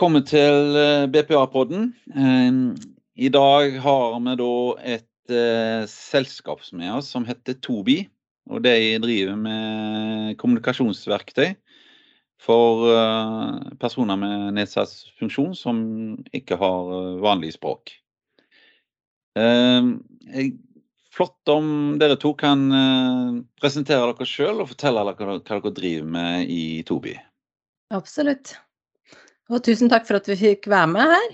Velkommen til eh, BPA-podden. Ehm, I dag har vi da et eh, selskap med oss som heter Tobi. Og de driver med kommunikasjonsverktøy for eh, personer med nedsatt funksjon som ikke har vanlig språk. Ehm, flott om dere to kan presentere dere sjøl og fortelle dere hva dere driver med i Tobi. Absolutt. Og tusen takk for at vi fikk være med her.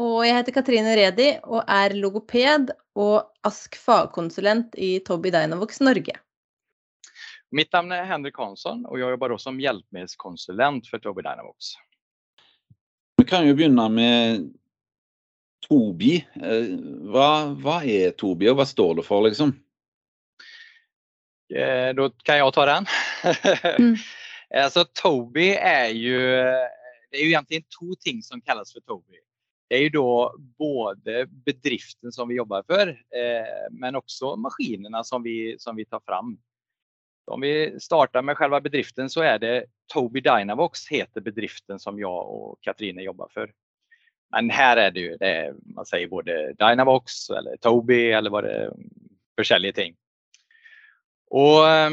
Og jeg heter Katrine Redi og er logoped og ASK fagkonsulent i Tobii Dynavox Norge. Mitt navn er Henrik Hansson og jeg jobber også som hjelpemiddelkonsulent for Tobii Dynavox. Vi kan jo begynne med Tobi. Eh, hva, hva, er Tobi og hva står det for, liksom? Eh, da kan jeg ta den. mm. alltså, Tobii er jo det är ju egentligen två ting som kallas för Tobii. Det är ju då både bedriften som vi jobbar för, eh, men också maskinerna som vi, som vi tar fram. Om vi startar med själva bedriften så är det Tobii Dynavox heter bedriften som jag och Katrine jobbar för. Men här är det ju, det är, man säger både Dynavox eller Tobii eller vad det är för ting. Och eh,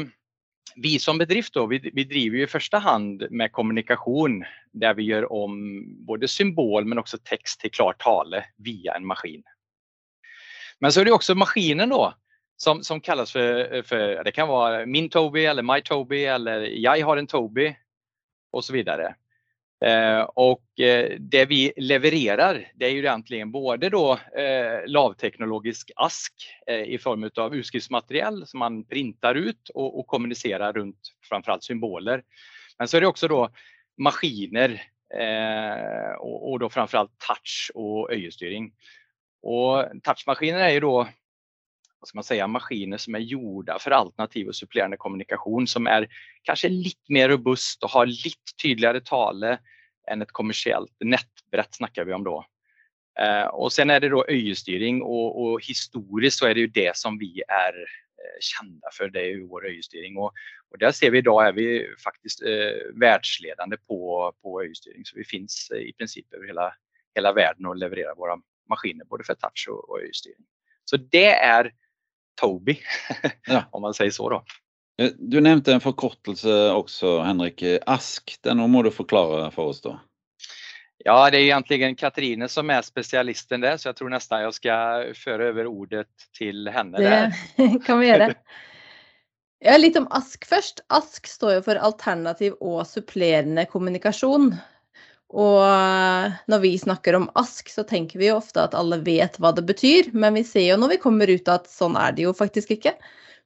vi som bedrift då, vi, vi driver i första hand med kommunikation där vi gör om både symbol men också text till klart tale via en maskin. Men så är det också maskinen då som, som kallas för, för, det kan vara min Tobii eller my Tobii eller jag har en Tobii och så vidare. Eh, och eh, det vi levererar det är ju egentligen både då eh, lavteknologisk ask eh, i form av utskriftsmaterial som man printar ut och, och kommunicerar runt framförallt symboler. Men så är det också då maskiner eh, och, och då framförallt touch och öjestyrning. Och touchmaskiner är ju då vad ska man säga, maskiner som är gjorda för alternativ och supplerande kommunikation som är kanske lite mer robust och har lite tydligare tale än ett kommersiellt nätbrett snackar vi om då. Eh, och sen är det då öjestyrning och, och, historiskt så är det ju det som vi är eh, kända för, det är ju vår öjestyrning och, och där ser vi idag är vi faktiskt eh, världsledande på, på öjestyrning så vi finns i princip över hela, hela världen och levererar våra maskiner både för touch och, och öjestyrning. Så det är Tobii, ja. om man säger så då. Eh, du nämnde en förkortelse också Henrik, ASK, den må du förklara för oss då. Ja, det är egentligen Katrine som är specialisten där så jag tror nästan jag ska föra över ordet till henne. Det där. kan vi göra. Ja, lite om ASK först. ASK står ju för alternativ och supplerande kommunikation. Och eh, när vi snackar om ASK så tänker vi ofta att alla vet vad det betyder, men vi ser ju när vi kommer ut att sån är det ju faktiskt inte.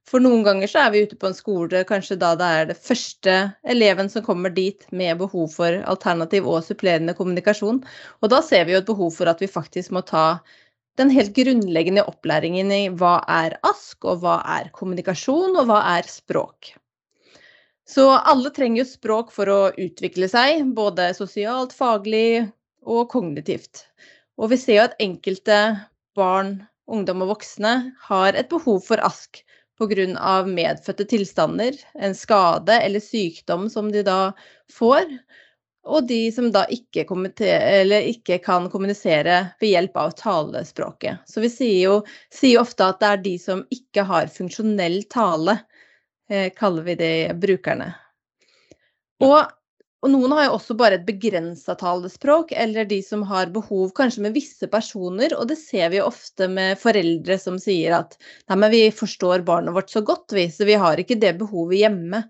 For noen ganger så er vi ute på en skole, kanskje da det er det første eleven som kommer dit med behov for alternativ og supplerende kommunikasjon. Og da ser vi jo et behov for at vi faktisk må ta den helt grundläggande upplärningen i vad är ASK, och vad är kommunikation och vad är språk. Så alla tränger ju språk för att utveckla sig både socialt, fagligt och kognitivt. Och vi ser att at enkelte barn, ungdom och vuxna har ett behov för ASK på grund av medfödda tillstånd, en skada eller sjukdom som de då får. Og de som da ikke, ikke kan kommunisere ved hjelp av talespråket. Så vi sier jo sier ofte at det er de som ikke har funksjonell tale, eh, kaller vi de brukerne. Og og noen har jo også bare et begrensa talespråk, eller de som har behov kanskje med visse personer. Og det ser vi ofte med foreldre som sier at nei, men vi forstår barnet vårt så godt, vi, så vi har ikke det behovet hjemme.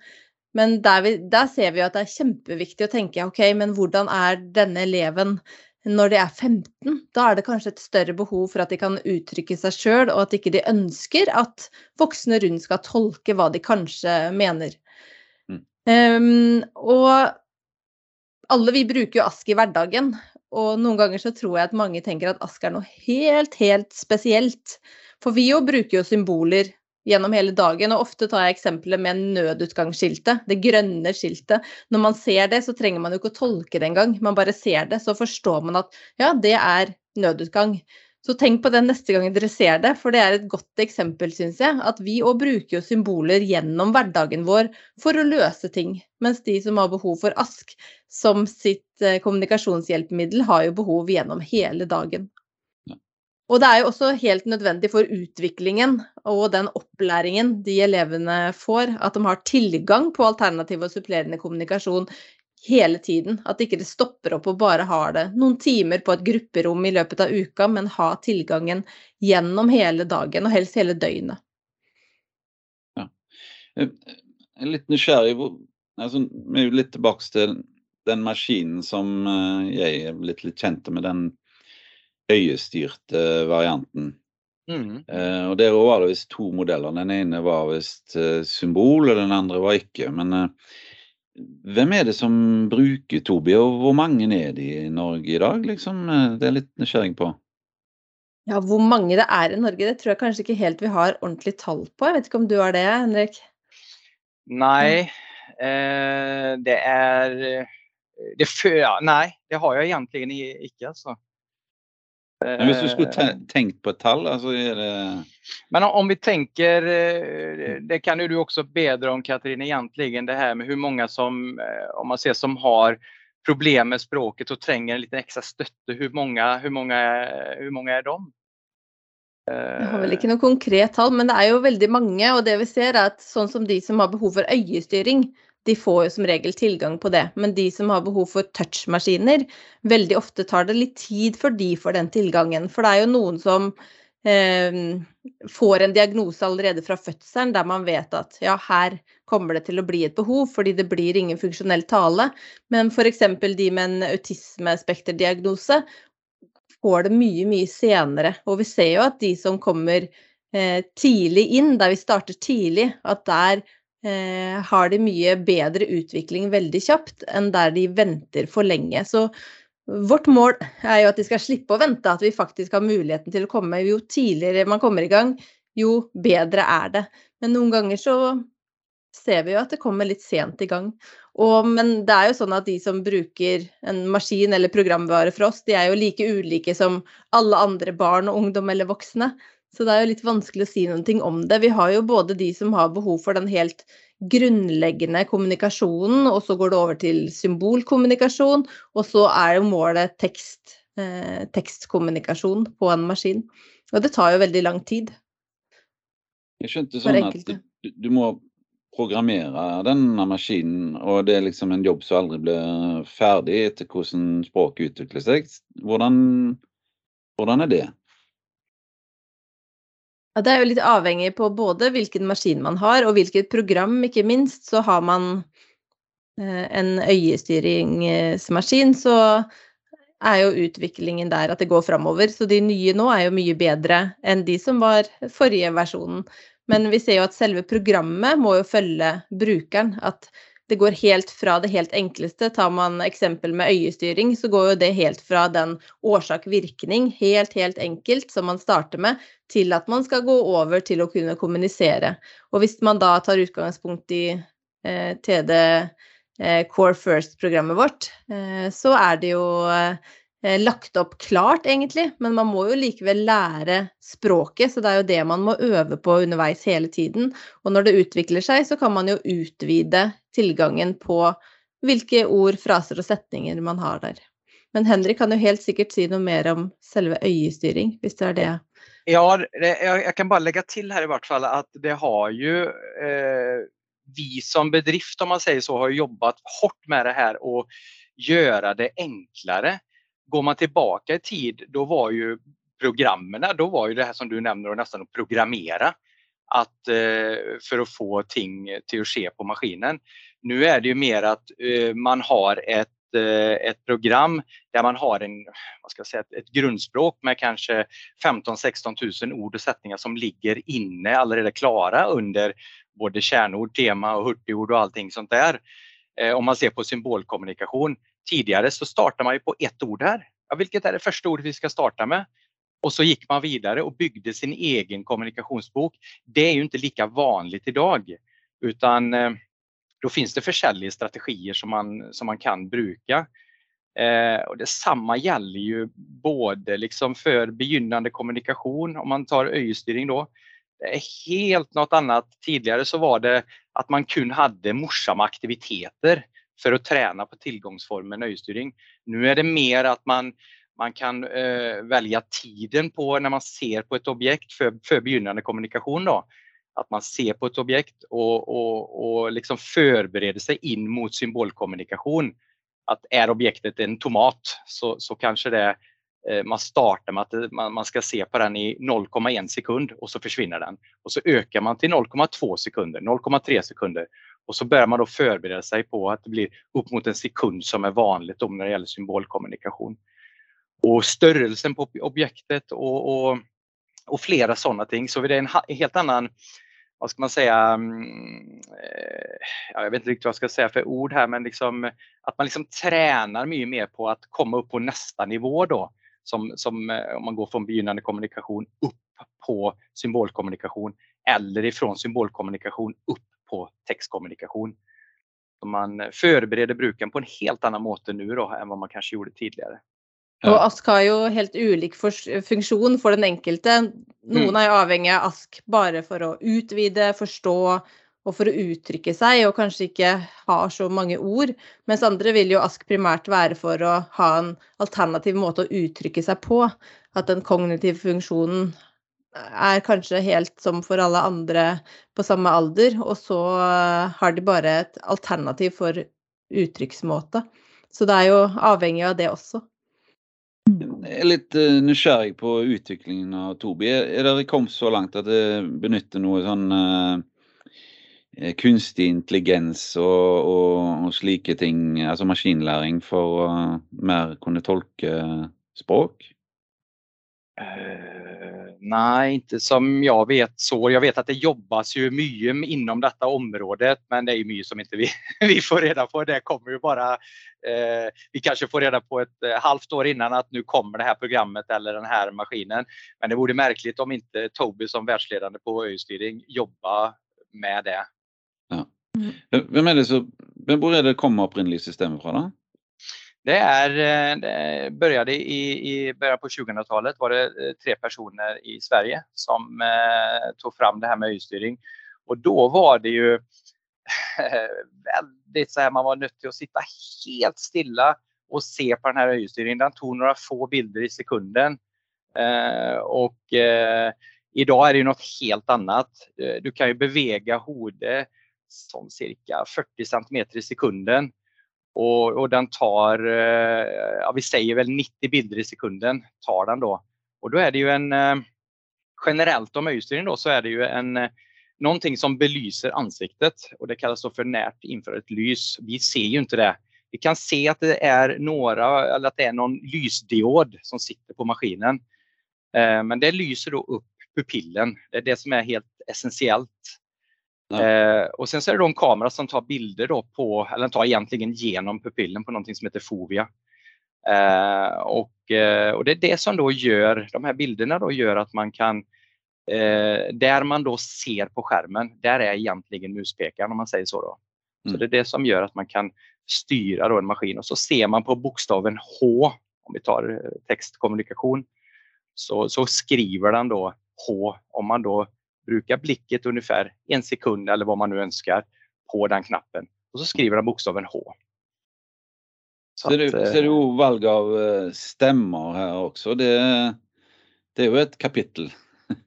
Men der, vi, der ser vi at det er kjempeviktig å tenke ok, men hvordan er denne eleven når de er 15? Da er det kanskje et større behov for at de kan uttrykke seg sjøl, og at ikke de ønsker at voksne rundt skal tolke hva de kanskje mener. Mm. Um, og alle vi bruker jo ask i hverdagen, og noen ganger så tror jeg at mange tenker at ask er noe helt, helt spesielt. For vi jo bruker jo symboler gjennom hele dagen, og ofte tar jeg eksempelet med nødutgangsskiltet, det grønne skiltet. Når man ser det, så trenger man jo ikke å tolke det engang, man bare ser det, så forstår man at ja, det er nødutgang. Så tenk på det neste gang dere ser det, for det er et godt eksempel, syns jeg. At vi òg bruker jo symboler gjennom hverdagen vår for å løse ting. Mens de som har behov for ASK som sitt kommunikationshjälpmedel kommunikasjonshjelpemiddel, har jo behov gjennom hele dagen. Og det er jo også helt nødvendig for utviklingen og den opplæringen de elevene får, at de har tilgang på alternativ og supplerende kommunikasjon hele tiden. At ikke det stopper opp og bare har det noen timer på et grupperom i løpet av uka, men ha tilgangen gjennom hele dagen, og helst hele døgnet. Ja. Eh, jeg er litt nysgjerrig. Altså, vi er jo litt tilbake til den maskinen som jag jeg er blitt litt kjent med, den øyestyrte varianten. Mm. Uh, og Der var det visst to modeller. Den ene var visst uh, symbol, og den andre var ikke. Men uh, hvem er det som bruker Tobi, og hvor mange er de i Norge i dag? Liksom? Eh, det er litt nysgjerrig på. Ja, hvor mange det er i Norge, det tror jeg kanskje ikke helt vi har ordentlig tall på. Jeg vet ikke om du har det, Henrik? Nei, eh, det er det før, Nei, det har jeg egentlig ikke, altså. Men hvis du skulle tenkt på ett tall, alltså är det... Men om vi tänker, eh, det kan ju du också bedra om Katrin egentligen, det här med hur många som, eh, om man ser som har problem med språket och tränger en lite extra stötte, hur många, hur många, hur många är de? Jeg har vel ikke noe konkret tall, men det er jo veldig mange. Og det vi ser er at sånn som de som har behov for øyestyring, de får jo som regel tilgang på det. Men de som har behov for touchmaskiner, veldig ofte tar det litt tid för de får den tilgangen. For det er jo noen som eh, får en diagnose allerede fra fødselen der man vet at ja, her kommer det til å bli et behov fordi det blir ingen funksjonell tale. Men f.eks. de med en autismespekterdiagnose får det mye, mye senere. Og vi ser jo at de som kommer eh, tidlig inn, der vi starter tidlig, at der eh, har de mye bedre utvikling veldig kjapt enn der de venter for lenge. Så vårt mål er jo at de skal slippe å vente, at vi faktisk har muligheten til å komme. Jo tidligere man kommer i gang, jo bedre er det. Men noen ganger så ser vi jo at det kommer litt sent i gang. Og, men det er jo sånn at de som bruker en maskin eller programvare for oss, de er jo like ulike som alle andre barn og ungdom eller voksne. Så det er jo litt vanskelig å si noe om det. Vi har jo både de som har behov for den helt grunnleggende kommunikasjonen, og så går det over til symbolkommunikasjon, og så er jo målet tekst, eh, tekstkommunikasjon på en maskin. Og det tar jo veldig lang tid. Jeg skjønte sånn at du, du, må programmere denne maskinen, og det er liksom en jobb som aldri blir ferdig etter hvordan språket utvikler seg. Hvordan, hvordan er det? Ja, det er jo litt avhengig på både hvilken maskin man har, og hvilket program, ikke minst. Så har man eh, en øyestyringsmaskin, så er jo utviklingen der at det går framover. Så de nye nå er jo mye bedre enn de som var forrige versjonen. Men vi ser jo at selve programmet må jo følge brukeren. Det går helt fra det helt enkleste. Tar man eksempel med øyestyring, så går jo det helt fra den årsak-virkning, helt, helt enkelt, som man starter med, til at man skal gå over til å kunne kommunisere. Og hvis man da tar utgangspunkt i eh, TD eh, Core First-programmet vårt, eh, så er det jo eh, lagt opp klart, egentlig, men man må jo likevel lære språket. Så det er jo det man må øve på underveis hele tiden. Og når det utvikler seg, så kan man jo utvide tillgången på vilka ord, fraser och sättningar man har där. Men Henrik kan ju helt säkert säga något mer om själva øyestyring, visst är det. Ja, jag kan bara lägga till här i vart fall att det har ju eh, Vi som bedrift, om man säger så, har jobbat hårt med det här och göra det enklare. går man tillbaka i tid, då var ju programmen, då var ju det här som du nämner nästan att programmera. Att, eh, för att få ting till att ske på maskinen. Nu är det ju mer att eh, man har ett eh, ett program där man har en, vad ska jag säga, ett grundspråk med kanske 15-16 000 ord och sättningar som ligger inne alldeles klara under både kärnord, tema och hurtigord och allting sånt där. Eh, om man ser på symbolkommunikation tidigare så startar man ju på ett ord här. Ja, vilket är det första ordet vi ska starta med? Och så gick man vidare och byggde sin egen kommunikationsbok. Det är ju inte lika vanligt idag utan eh, då finns det försäljningsstrategier som man, som man kan bruka. Eh, och detsamma gäller ju både liksom för begynnande kommunikation, om man tar öjestyrning då. Det är helt något annat. Tidigare så var det att man kun hade morsamma aktiviteter för att träna på tillgångsformen öjestyrning. Nu är det mer att man, man kan eh, välja tiden på när man ser på ett objekt för, för begynnande kommunikation. Då. Att man ser på ett objekt och, och, och liksom förbereder sig in mot symbolkommunikation. Att är objektet en tomat så, så kanske det eh, man startar med att eh, man, man ska se på den i 0,1 sekund och så försvinner den. Och så ökar man till 0,2 sekunder, 0,3 sekunder och så börjar man då förbereda sig på att det blir upp mot en sekund som är vanligt om när det gäller symbolkommunikation. Och störelsen på objektet och, och, och flera sådana ting. Så det är en helt annan, vad ska man säga, mm, eh, jag vet inte riktigt vad jag ska säga för ord här, men liksom, att man liksom tränar mycket mer på att komma upp på nästa nivå då. Som, som eh, om man går från begynnande kommunikation upp på symbolkommunikation eller ifrån symbolkommunikation upp på textkommunikation. Så man förbereder brukaren på en helt annan måte nu då, än vad man kanske gjorde tidigare. Och Ask har ju helt ulik funktion för den enkelte. Noen mm. är avhengig av Ask bara för att utvida, förstå och för att uttrycka sig och kanske inte ha så många ord. Medan andra vill ju Ask primärt vara för att ha en alternativ måte att uttrycka sig på. Att den kognitiva funktionen är kanske helt som för alla andra på samma ålder och så eh, har de bara ett alternativ för uttrycksmåte. Så det är ju avhängigt av det också. Jag är lite eh, nysgjerrig på utvecklingen av Tobi. Är det kommit så långt att det benytter någon sån eh, eh, uh, kunstig intelligens och, och, och slike ting, alltså maskinläring för att mer kunna tolka språk? Uh, nej, inte som jag vet så. Jag vet att det jobbas ju mycket inom detta området, men det är ju mycket som inte vi, vi får reda på. Det kommer ju bara, eh, vi kanske får reda på ett eh, halvt år innan att nu kommer det här programmet eller den här maskinen. Men det vore märkligt om inte Toby som världsledande på öjestyrning jobbar med det. Ja. Mm. Vem är det så, vem borde det komma upprinnelig systemet från? Då? Det, är, eh, det började i, i början på 2000-talet var det eh, tre personer i Sverige som eh, tog fram det här med öjestyrning. Och då var det ju väldigt så här, man var nöjd att sitta helt stilla och se på den här öjestyrningen. Den tog några få bilder i sekunden. Eh, och eh, idag är det ju något helt annat. Eh, du kan ju bevega Hode som cirka 40 cm i sekunden. Och, och den tar, eh, ja, vi säger väl 90 bilder i sekunden tar den då. Och då är det ju en, eh, generellt om öjestyrning då så är det ju en eh, någonting som belyser ansiktet och det kallas då för närt infrarött lys. Vi ser ju inte det. Vi kan se att det är några, eller att det är någon lysdiod som sitter på maskinen. Men det lyser då upp pupillen. Det är det som är helt essentiellt Eh, och sen så är det en kamera som tar bilder då på, eller tar egentligen genom pupillen på någonting som heter fovia. Eh, och, eh, och det är det som då gör, de här bilderna då gör att man kan, eh, där man då ser på skärmen, där är egentligen muspekaren om man säger så. Då. Mm. Så det är det som gör att man kan styra då en maskin och så ser man på bokstaven H, om vi tar eh, textkommunikation, så, så skriver den då H om man då brukar blicket ungefär en sekund eller vad man nu önskar på den knappen och så skriver den bokstaven H. Så ser, du, att, ser du valg av eh, stämmor här också? Det, det är ju ett kapitel.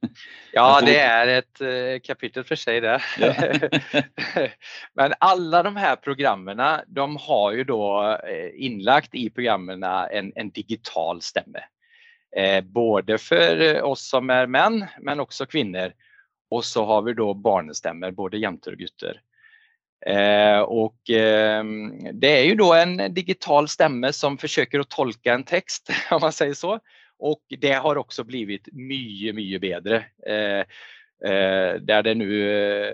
Ja, det är ett eh, kapitel för sig det. Ja. Men alla de här programmen, de har ju då eh, inlagt i programmen en, en digital stämme. både för oss som är män, men också kvinnor. Och så har vi då barnstämmer, både jämter och gutter. Eh, och eh, det är ju då en digital stämme som försöker att tolka en text, om man säger så. Och det har också blivit mycket, mycket bättre. Eh, eh där det nu eh,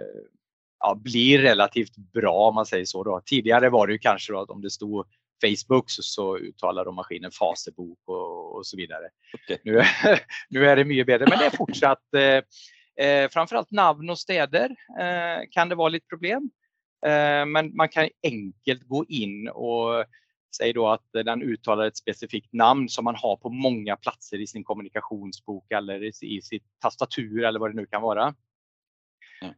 ja, blir relativt bra om man säger så. Då. Tidigare var det ju kanske att om det stod Facebook så, så uttalade maskinen Fasebok och, och så vidare. Okay. Nu, nu är det mycket bättre men det är fortsatt eh, Eh, framförallt namn och städer eh, kan det vara lite problem. Eh, men man kan enkelt gå in och Säg då att den uttalar ett specifikt namn som man har på många platser i sin kommunikationsbok eller i sitt tastatur eller vad det nu kan vara.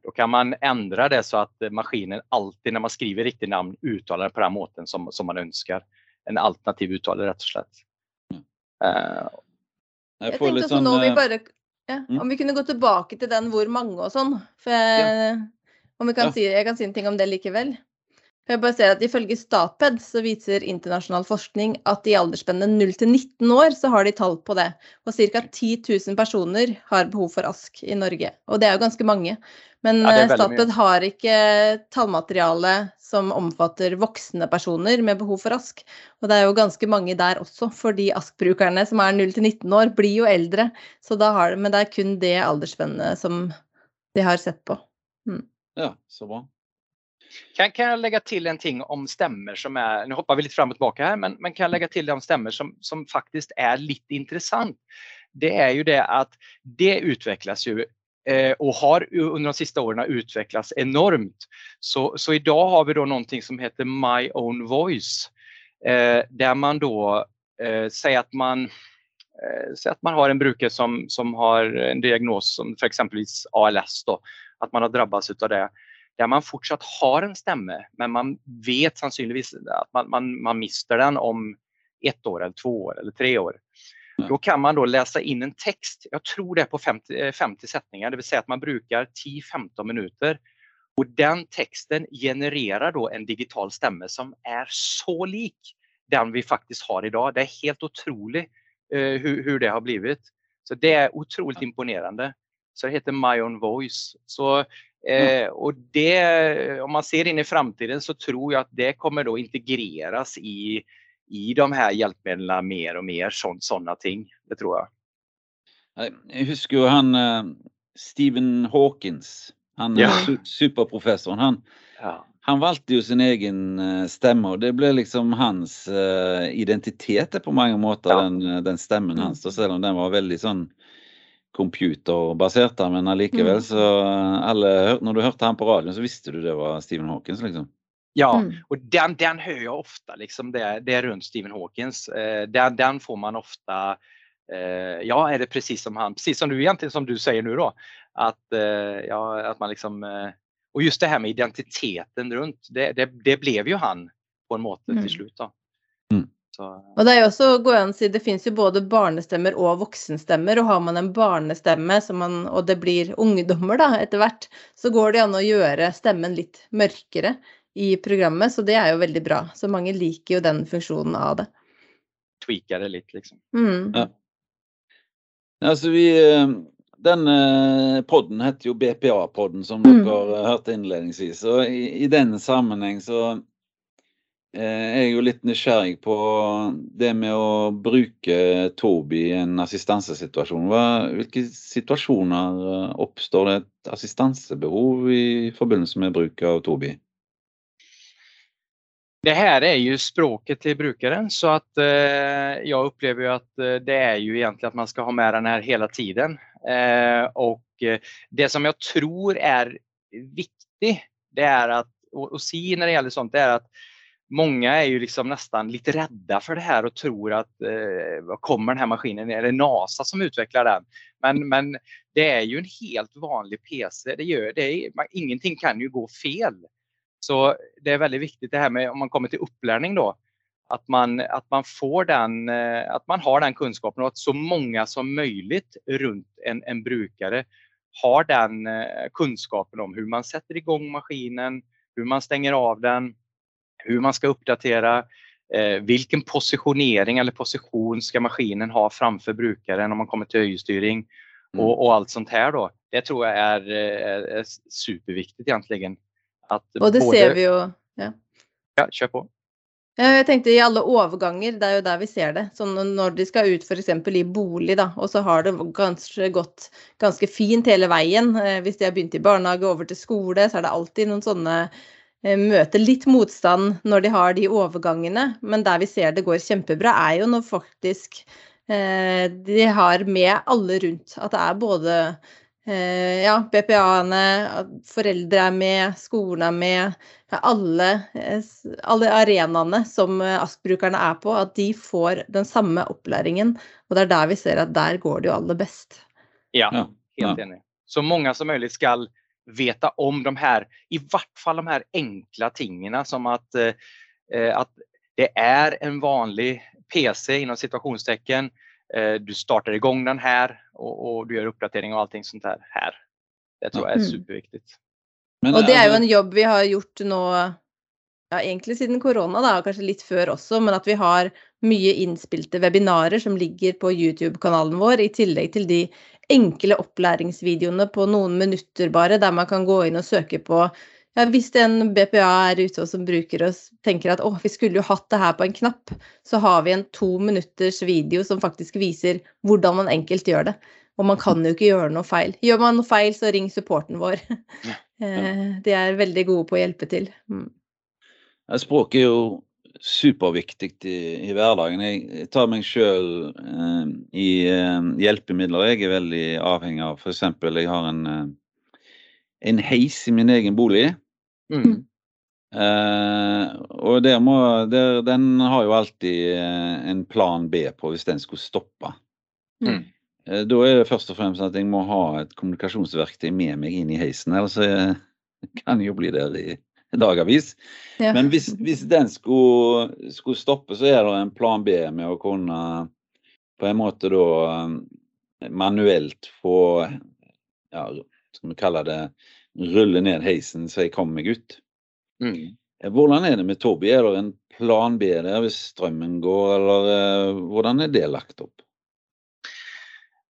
Då kan man ändra det så att maskinen alltid när man skriver riktigt namn uttalar det på den måten som, som man önskar. En alternativ uttalare rätt och slett. Mm. Uh, jag, jag tänkte sånn, om, vi eh, bare, ja, mm. om vi kunde gå tillbaka till den hvor mange och sånn. For ja. om vi kan ja. si, jeg kan si en ting om det likevel. Jeg bare ser at Ifølge Statped så viser internasjonal forskning at i aldersspennet 0 til 19 år så har de tall på det. Og ca. 10 000 personer har behov for ASK i Norge. Og det er jo ganske mange. Men ja, eh, Statped har ikke tallmateriale som omfatter voksne personer med behov for ASK. Og det er jo ganske mange der også, fordi ASK-brukerne som er 0 til 19 år, blir jo eldre. Så da har, men det er kun det aldersspennet som de har sett på. Mm. Ja, så bra. Kan, kan jag lägga till en ting om stämmer som är, nu hoppar vi lite fram och tillbaka här, men, men kan jag lägga till om stämmer som, som faktiskt är lite intressant. Det är ju det att det utvecklas ju eh, och har under de sista åren utvecklats enormt. Så, så idag har vi då någonting som heter My Own Voice eh, där man då eh, säger att man eh, Säg att man har en brukare som, som har en diagnos som för exempelvis ALS då, att man har drabbats av det där man fortsatt har en stämme men man vet sannolikt att man, man, man mister den om ett år eller två år eller tre år. Mm. Då kan man då läsa in en text, jag tror det är på 50, 50 eh, sättningar, det vill säga att man brukar 10-15 minuter. Och den texten genererar då en digital stämme som är så lik den vi faktiskt har idag. Det är helt otroligt eh, hur, hur det har blivit. Så det är otroligt imponerande. Så det heter My Own Voice. Så Mm. Eh, och det, om man ser in i framtiden så tror jag att det kommer då integreras i, i de här hjälpmedlen mer och mer, sådana ting. Det tror jag. Jag husker han uh, Stephen Hawkins, han ja. superprofessorn, han, ja. han valde ju sin egen uh, stämma och det blev liksom hans uh, identitet på många måter, ja. den, den stämmen mm. hans, även om den var väldigt sån computerbasert, men allikevel mm. så alle, Når du hørte han på radioen, så visste du det var Stephen Hawkins, liksom? Ja, mm. och den, den hör jag ofta, liksom det, det är runt Stephen Hawkings. Eh, den, den får man ofta, eh, ja är det precis som han, precis som du egentligen som du säger nu då, att, eh, ja, att man liksom, och just det här med identiteten runt, det, det, det blev ju han på en måte mm. till slut. Då. Mm. Så... Og det er jo også, går an å si, det finnes jo både barnestemmer og voksenstemmer. og Har man en barnestemme man, og det blir ungdommer da, etter hvert, så går det an å gjøre stemmen litt mørkere i programmet. Så det er jo veldig bra. Så mange liker jo den funksjonen av det. Tweaka det litt, liksom. Mm. Ja. Altså, vi, eh, den eh, podden heter jo BPA-podden, som mm. dere hørte innledningsvis. Og i, i den sammenheng så Eh, Eh, er jo litt nysgjerrig på det med å bruke Tobi i en assistansesituasjon. Hvilke situasjoner oppstår eh, det et assistansebehov i forbindelse med bruk av Tobi? Det här är ju språket till brukaren så att eh, jag upplever ju att eh, det är ju egentligen att man ska ha med den här hela tiden. Eh, och eh, det som jag tror är viktigt det är att, och, och se när det gäller sånt, det är att många är ju liksom nästan lite rädda för det här och tror att eh, kommer den här maskinen, är det NASA som utvecklar den? Men, men det är ju en helt vanlig PC. Det gör, det är, ingenting kan ju gå fel. Så det är väldigt viktigt det här med om man kommer till upplärning då. Att man, att man får den, eh, att man har den kunskapen och att så många som möjligt runt en, en brukare har den eh, kunskapen om hur man sätter igång maskinen, hur man stänger av den, hur man ska uppdatera, eh, vilken positionering eller position ska maskinen ha framför brukaren om man kommer till öjestyrning mm. och, och, allt sånt här då. Det tror jag är, är, är superviktigt egentligen. Att och det både... ser vi ju. Ja. ja, kör på. Ja, jag tänkte i alla övergångar, det är ju där vi ser det. Så när de ska ut för exempel i bolig då, och så har det ganska gått ganska fint hela vägen. Eh, Hvis de har börjat i barnhage över till skola så är det alltid någon sådana Eh, møter litt motstand når de har de overgangene, men der vi ser det går kjempebra, er jo når faktisk eh, de har med alle rundt. At det er både eh, ja, BPA-ene, foreldre er med, skolen er med. Alle, alle arenaene som ASK-brukerne er på, at de får den samme opplæringen. Og det er der vi ser at der går det jo aller best. Ja, helt enig. Så många som möjligt ska veta om de här, i vart fall de här enkla tingena som att, eh, att det är en vanlig PC inom situationstecken. Eh, du startar igång den här och, och, du gör uppdatering och allting sånt där här. Det tror jag är mm. superviktigt. Men, och det är ju en jobb vi har gjort nu, ja egentligen sedan corona då, och kanske lite för också, men att vi har mycket inspelade webbinarer som ligger på Youtube-kanalen vår i tillägg till de enkla uppläringsvideorna på någon minuter bara där man kan gå in och söka på ja, hvis en BPA är ute och som bruker och tänker att åh, vi skulle ju haft det här på en knapp, så har vi en två minuters video som faktiskt visar hur man enkelt gör det. Och man kan ju inte göra något fel. Gör man något fel så ring supporten vår. Ja. Eh, de är väldigt goda på att hjälpa till. Mm. språk är ju superviktigt i, i hverdagen. Jag tar mig själv eh, i eh, hjälpmedel. Jag är väldigt avhängig av, för exempel, jag har en, eh, en heis i min egen bostad. Mm. Eh, och det må, det, den har ju alltid eh, en plan B på om den skulle stoppa. Mm. Eh, då är det först och främst att jag måste ha ett kommunikationsverktyg med mig in i heisen, eller så kan jag bli där i dagavis. Ja. Men om den skulle, skulle stoppa så är det en plan B med att kunna på en måte då manuellt få, ja, ska man kalla det, rulla ner heisen så jag kommer ut. Mm. Hvordan er det med Tobi? Er det en plan B der hvis strømmen går, eller eh, hvordan är det lagt upp?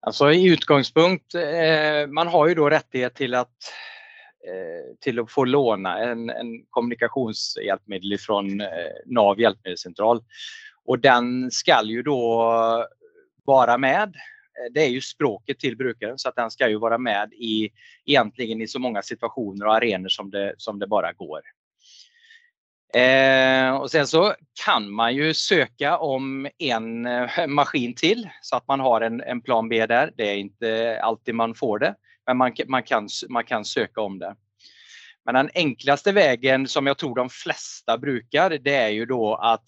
Alltså i utgångspunkt, eh, man har ju då rättighet till att, eh, Eh, till att få låna en, en kommunikationshjälpmedel från eh, NAV hjälpmedelscentral. Och den ska ju då vara med. Eh, det är ju språket till brukaren så att den ska ju vara med i egentligen i så många situationer och arenor som det, som det bara går. Eh, och sen så kan man ju söka om en eh, maskin till så att man har en, en, plan B där. Det är inte alltid man får det, men man, man, kan, man kan söka om det. Men den enklaste vägen som jag tror de flesta brukar, det är ju då att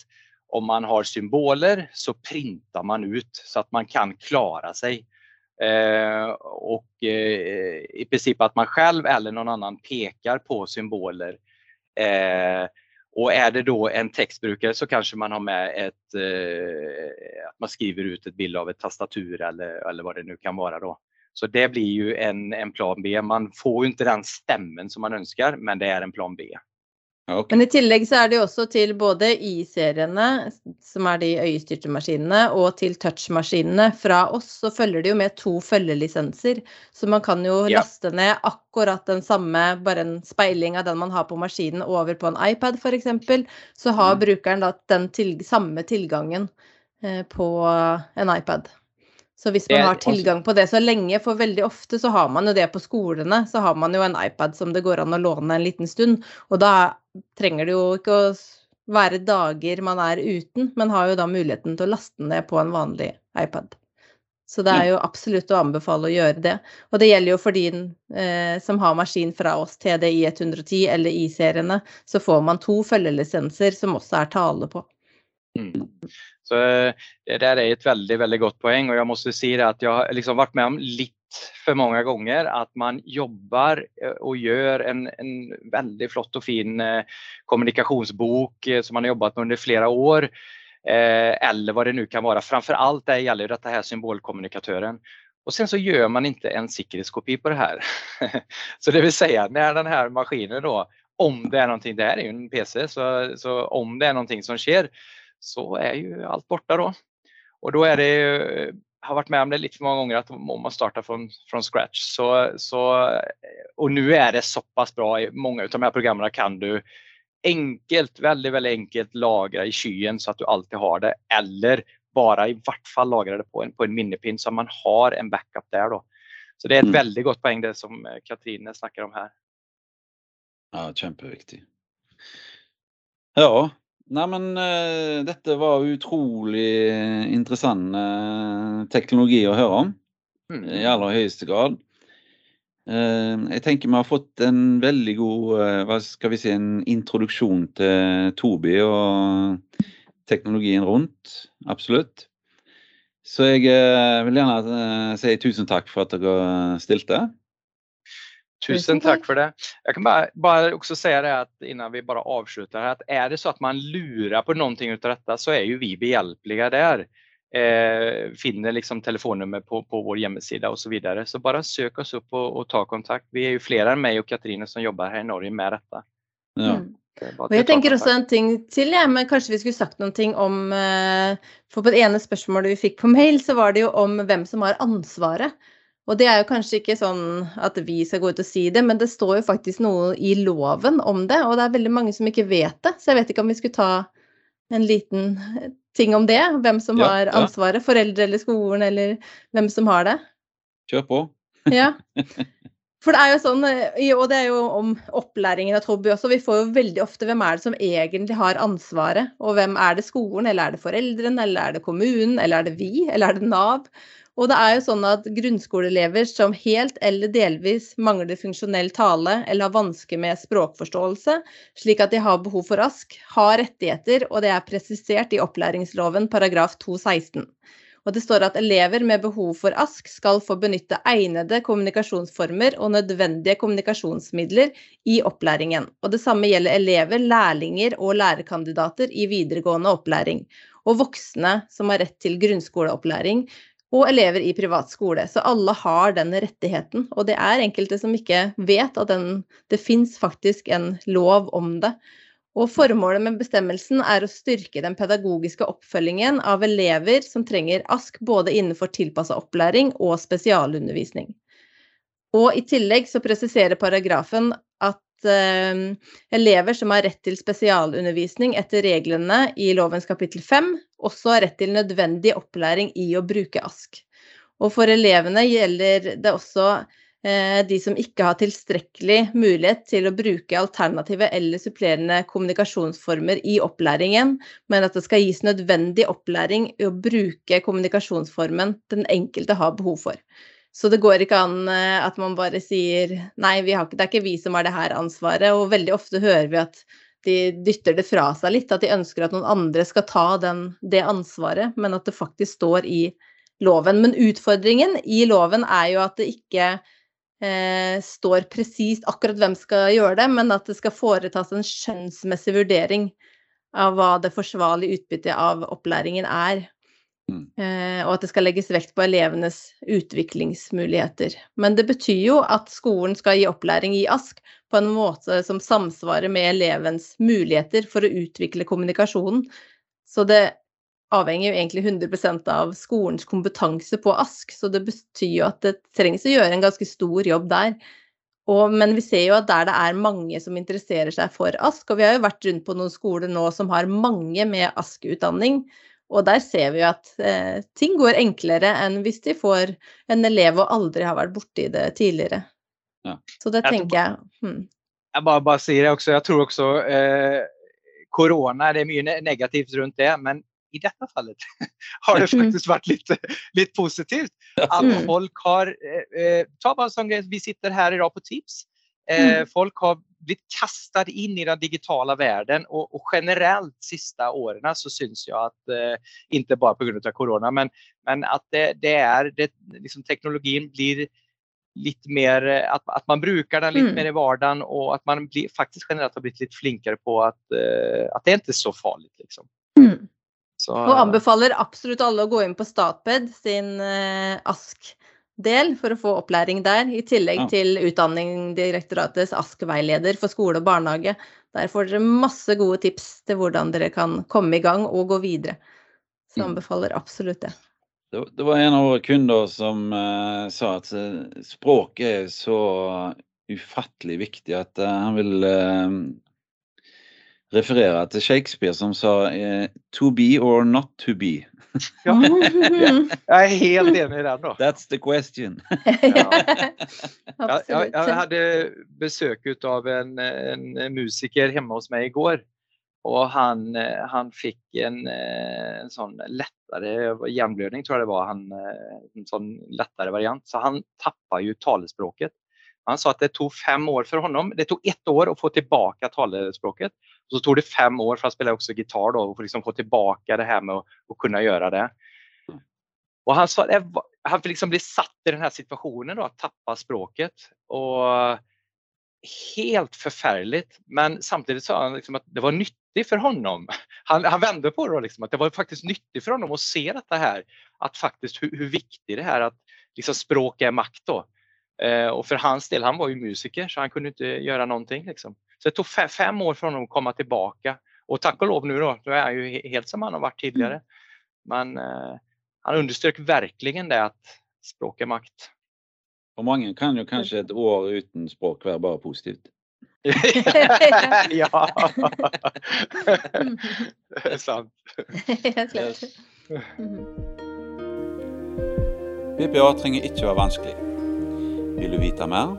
om man har symboler så printar man ut så att man kan klara sig. Eh, och eh, i princip att man själv eller någon annan pekar på symboler eh, och är det då en textbrukare så kanske man har med ett, eh, att man skriver ut ett bild av ett tastatur eller, eller vad det nu kan vara då. Så det blir ju en, en plan B. Man får inte den stämmen som man önskar, men det är en plan B. Okay. Men i tillegg så er det jo også til både i-seriene, som er de øyestyrte maskinene, og til touchmaskinene fra oss, så følger det jo med to følgelisenser. Så man kan jo ja. laste ned akkurat den samme, bare en speiling av den man har på maskinen, over på en iPad f.eks. Så har mm. brukeren da den til, samme tilgangen eh, på en iPad. Så hvis man har tilgang på det så lenge, for veldig ofte så har man jo det på skolene, så har man jo en iPad som det går an å låne en liten stund. Og da trenger det jo ikke å være dager man er uten, men har jo da muligheten til å laste ned på en vanlig iPad. Så det er jo absolutt å anbefale å gjøre det. Og det gjelder jo for de eh, som har maskin fra oss, TDI 110 eller I-seriene, så får man to følgelisenser som også er tale på. Mm. Så eh, det där är ett väldigt, väldigt gott poäng och jag måste säga att jag har liksom varit med om lite för många gånger att man jobbar eh, och gör en, en väldigt flott och fin eh, kommunikationsbok eh, som man har jobbat med under flera år. Eller vad det nu kan vara. Framför allt det gäller detta här symbolkommunikatören. Och sen så gör man inte en säkerhetskopi på det här. så det vill säga när den här maskinen då, om det är någonting, det här är ju en PC, så, så om det är någonting som sker så är ju allt borta då. Och då är det, har varit med om det lite för många gånger att om man startar från, från scratch så, så, och nu är det så pass bra, i många av de här programmen kan du enkelt, väldigt, väldigt enkelt lagra i skyen så att du alltid har det eller bara i vart fall lagra det på en, på en minnepinn så man har en backup där då. Så det är ett mm. väldigt gott poäng det som Katrin snackar om här. Ja, jätteviktigt. Ja, Nei, men uh, dette var utrolig interessant uh, teknologi å høre om. Mm. I aller høyeste grad. Jeg tenker vi har fått en veldig god hva skal vi si, en introduksjon til Tobi og teknologien rundt. Absolutt. Så jeg vil gjerne si tusen takk for at dere stilte. Tusen tack för det. Jag kan bara, bara också säga det att innan vi bara avslutar att är det så att man lurar på någonting utav detta så är ju vi behjälpliga där. Eh, finner liksom telefonnummer på, på vår hemsida och så vidare. Så bara sök oss upp och, och ta kontakt. Vi är ju flera än mig och Katarina som jobbar här i Norge med detta. Ja. Mm. Og jeg tenker også en ting til, ja, men kanskje vi skulle sagt noe om eh, For på det ene spørsmålet vi fikk på mail, så var det jo om hvem som har ansvaret. Og det er jo kanskje ikke sånn at vi skal gå ut og si det, men det står jo faktisk noe i loven om det, og det er veldig mange som ikke vet det. Så jeg vet ikke om vi skulle ta en liten ting om det. Hvem som ja, har ansvaret. Ja. Foreldre eller skolen, eller hvem som har det. Kjør på. ja. For det er jo sånn, og det er jo om opplæringen av hobby også, vi får jo veldig ofte hvem er det som egentlig har ansvaret? Og hvem er det skolen, eller er det foreldrene, eller er det kommunen, eller er det vi, eller er det Nav? Og det er jo sånn at grunnskoleelever som helt eller delvis mangler funksjonell tale eller har vansker med språkforståelse, slik at de har behov for ASK, har rettigheter, og det er presisert i opplæringsloven paragraf 216. Og det står at elever med behov for ASK skal få benytte egnede kommunikasjonsformer og nødvendige kommunikasjonsmidler i opplæringen. Og det samme gjelder elever, lærlinger og lärarkandidater i videregående opplæring. Og voksne som har rett til grunnskoleopplæring och elever i privatskole. Så alla har den rättigheten och det är enkelte som inte vet att den, det finns faktiskt en lov om det. Och formålet med bestämmelsen är att styrka den pedagogiska uppföljningen av elever som tränger ASK både innenfor tillpassad opplæring och specialundervisning. Och i tillägg så preciserar paragrafen Ehm, elever som har rett til spesialundervisning etter reglene i lovens kapittel 5, også har rett til nødvendig opplæring i å bruke ASK. Og for elevene gjelder det også eh, de som ikke har tilstrekkelig mulighet til å bruke alternative eller supplerende kommunikasjonsformer i opplæringen, men at det skal gis nødvendig opplæring i å bruke kommunikasjonsformen den enkelte har behov for. Så det går ikke an eh, at man bare sier nei, har, det er ikke vi som har det her ansvaret. Og veldig ofte hører vi at de dytter det fra seg litt, at de ønsker at noen andre skal ta den, det ansvaret, men at det faktisk står i loven. Men utfordringen i loven er jo at det ikke eh, står presist akkurat hvem skal gjøre det, men at det skal foretas en skjønnsmessig vurdering av hva det forsvarlige utbyttet av opplæringen er. Mm. Eh, og at det skal legges vekt på elevenes utviklingsmuligheter. Men det betyr jo at skolen skal gi opplæring i ASK på en måte som samsvarer med elevens muligheter for å utvikle kommunikasjonen. Så det avhenger jo egentlig 100 av skolens kompetanse på ASK, så det betyr jo at det trengs å gjøre en ganske stor jobb der. Og, men vi ser jo at der det er mange som interesserer seg for ASK, og vi har jo vært rundt på noen skoler nå som har mange med ASK-utdanning, og der ser vi jo at eh, ting går enklere enn hvis de får en elev og aldri har vært borti det tidligere. Ja. Så det tenker jeg. Hmm. Jeg bare, bare sier det også, jeg tror også eh, korona, det er mye negativt rundt det, men i dette fallet har det faktisk vært litt, litt positivt. At mm. folk har eh, eh Ta bare sånn vi sitter her i dag på Teams. Eh, mm. Folk har blivit kastade in i den digitala världen och, och generellt sista åren så syns jag att, eh, inte bara på grund av corona, men, men att det, det är, det, liksom teknologin blir lite mer, att, att man brukar den lite mm. mer i vardagen och att man blir, faktiskt generellt har blivit lite flinkare på att, eh, att det är inte är så farligt. Liksom. Mm. Så, och anbefaller absolut alla att gå in på Statped, sin eh, ASK del for å få opplæring der, i tillegg ja. til Utdanningsdirektoratets ASK-veileder for skole og barnehage. Der får dere masse gode tips til hvordan dere kan komme i gang og gå videre. Så mm. anbefaler absolutt det. Det var en av våre kunder som uh, sa at uh, språk er så ufattelig viktig at uh, han vil referere til Shakespeare som sa 'to be or not to be'. Ja, jag är helt enig där då. That's the question. ja. jag, jag, hade besök av en, en, musiker hemma hos mig igår och han, han fick en, en sån lättare hjärnblödning tror jag det var, han, en sån lättare variant. Så han tappar ju talespråket. Han sa att det tog fem år för honom. Det tog ett år att få tillbaka talspråket. Så tog det fem år för att spela också gitarr då och liksom få tillbaka det här med att, att kunna göra det. Och han sa, han liksom bli satt i den här situationen då, att tappa språket. Och helt förfärligt. Men samtidigt sa han liksom att det var nyttigt för honom. Han, han vände på det liksom, att det var faktiskt nyttigt för honom att se detta här. Att faktiskt hur, hur viktigt det är att liksom, språk är makt då. Eh, och för hans del, han var ju musiker så han kunde inte göra någonting. Liksom. Så det tog fem, år för honom att komma tillbaka. Och tack och lov nu då, nu är han ju helt som han har varit tidigare. Mm. Men eh, han underströk verkligen det att språk är makt. Och många kan ju kanske ett år utan språk vara bara positivt. ja, det är sant. BPA trenger ikke være vanskelig. Vill du veta mer?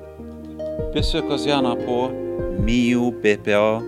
Besök oss gärna på miobpa.no.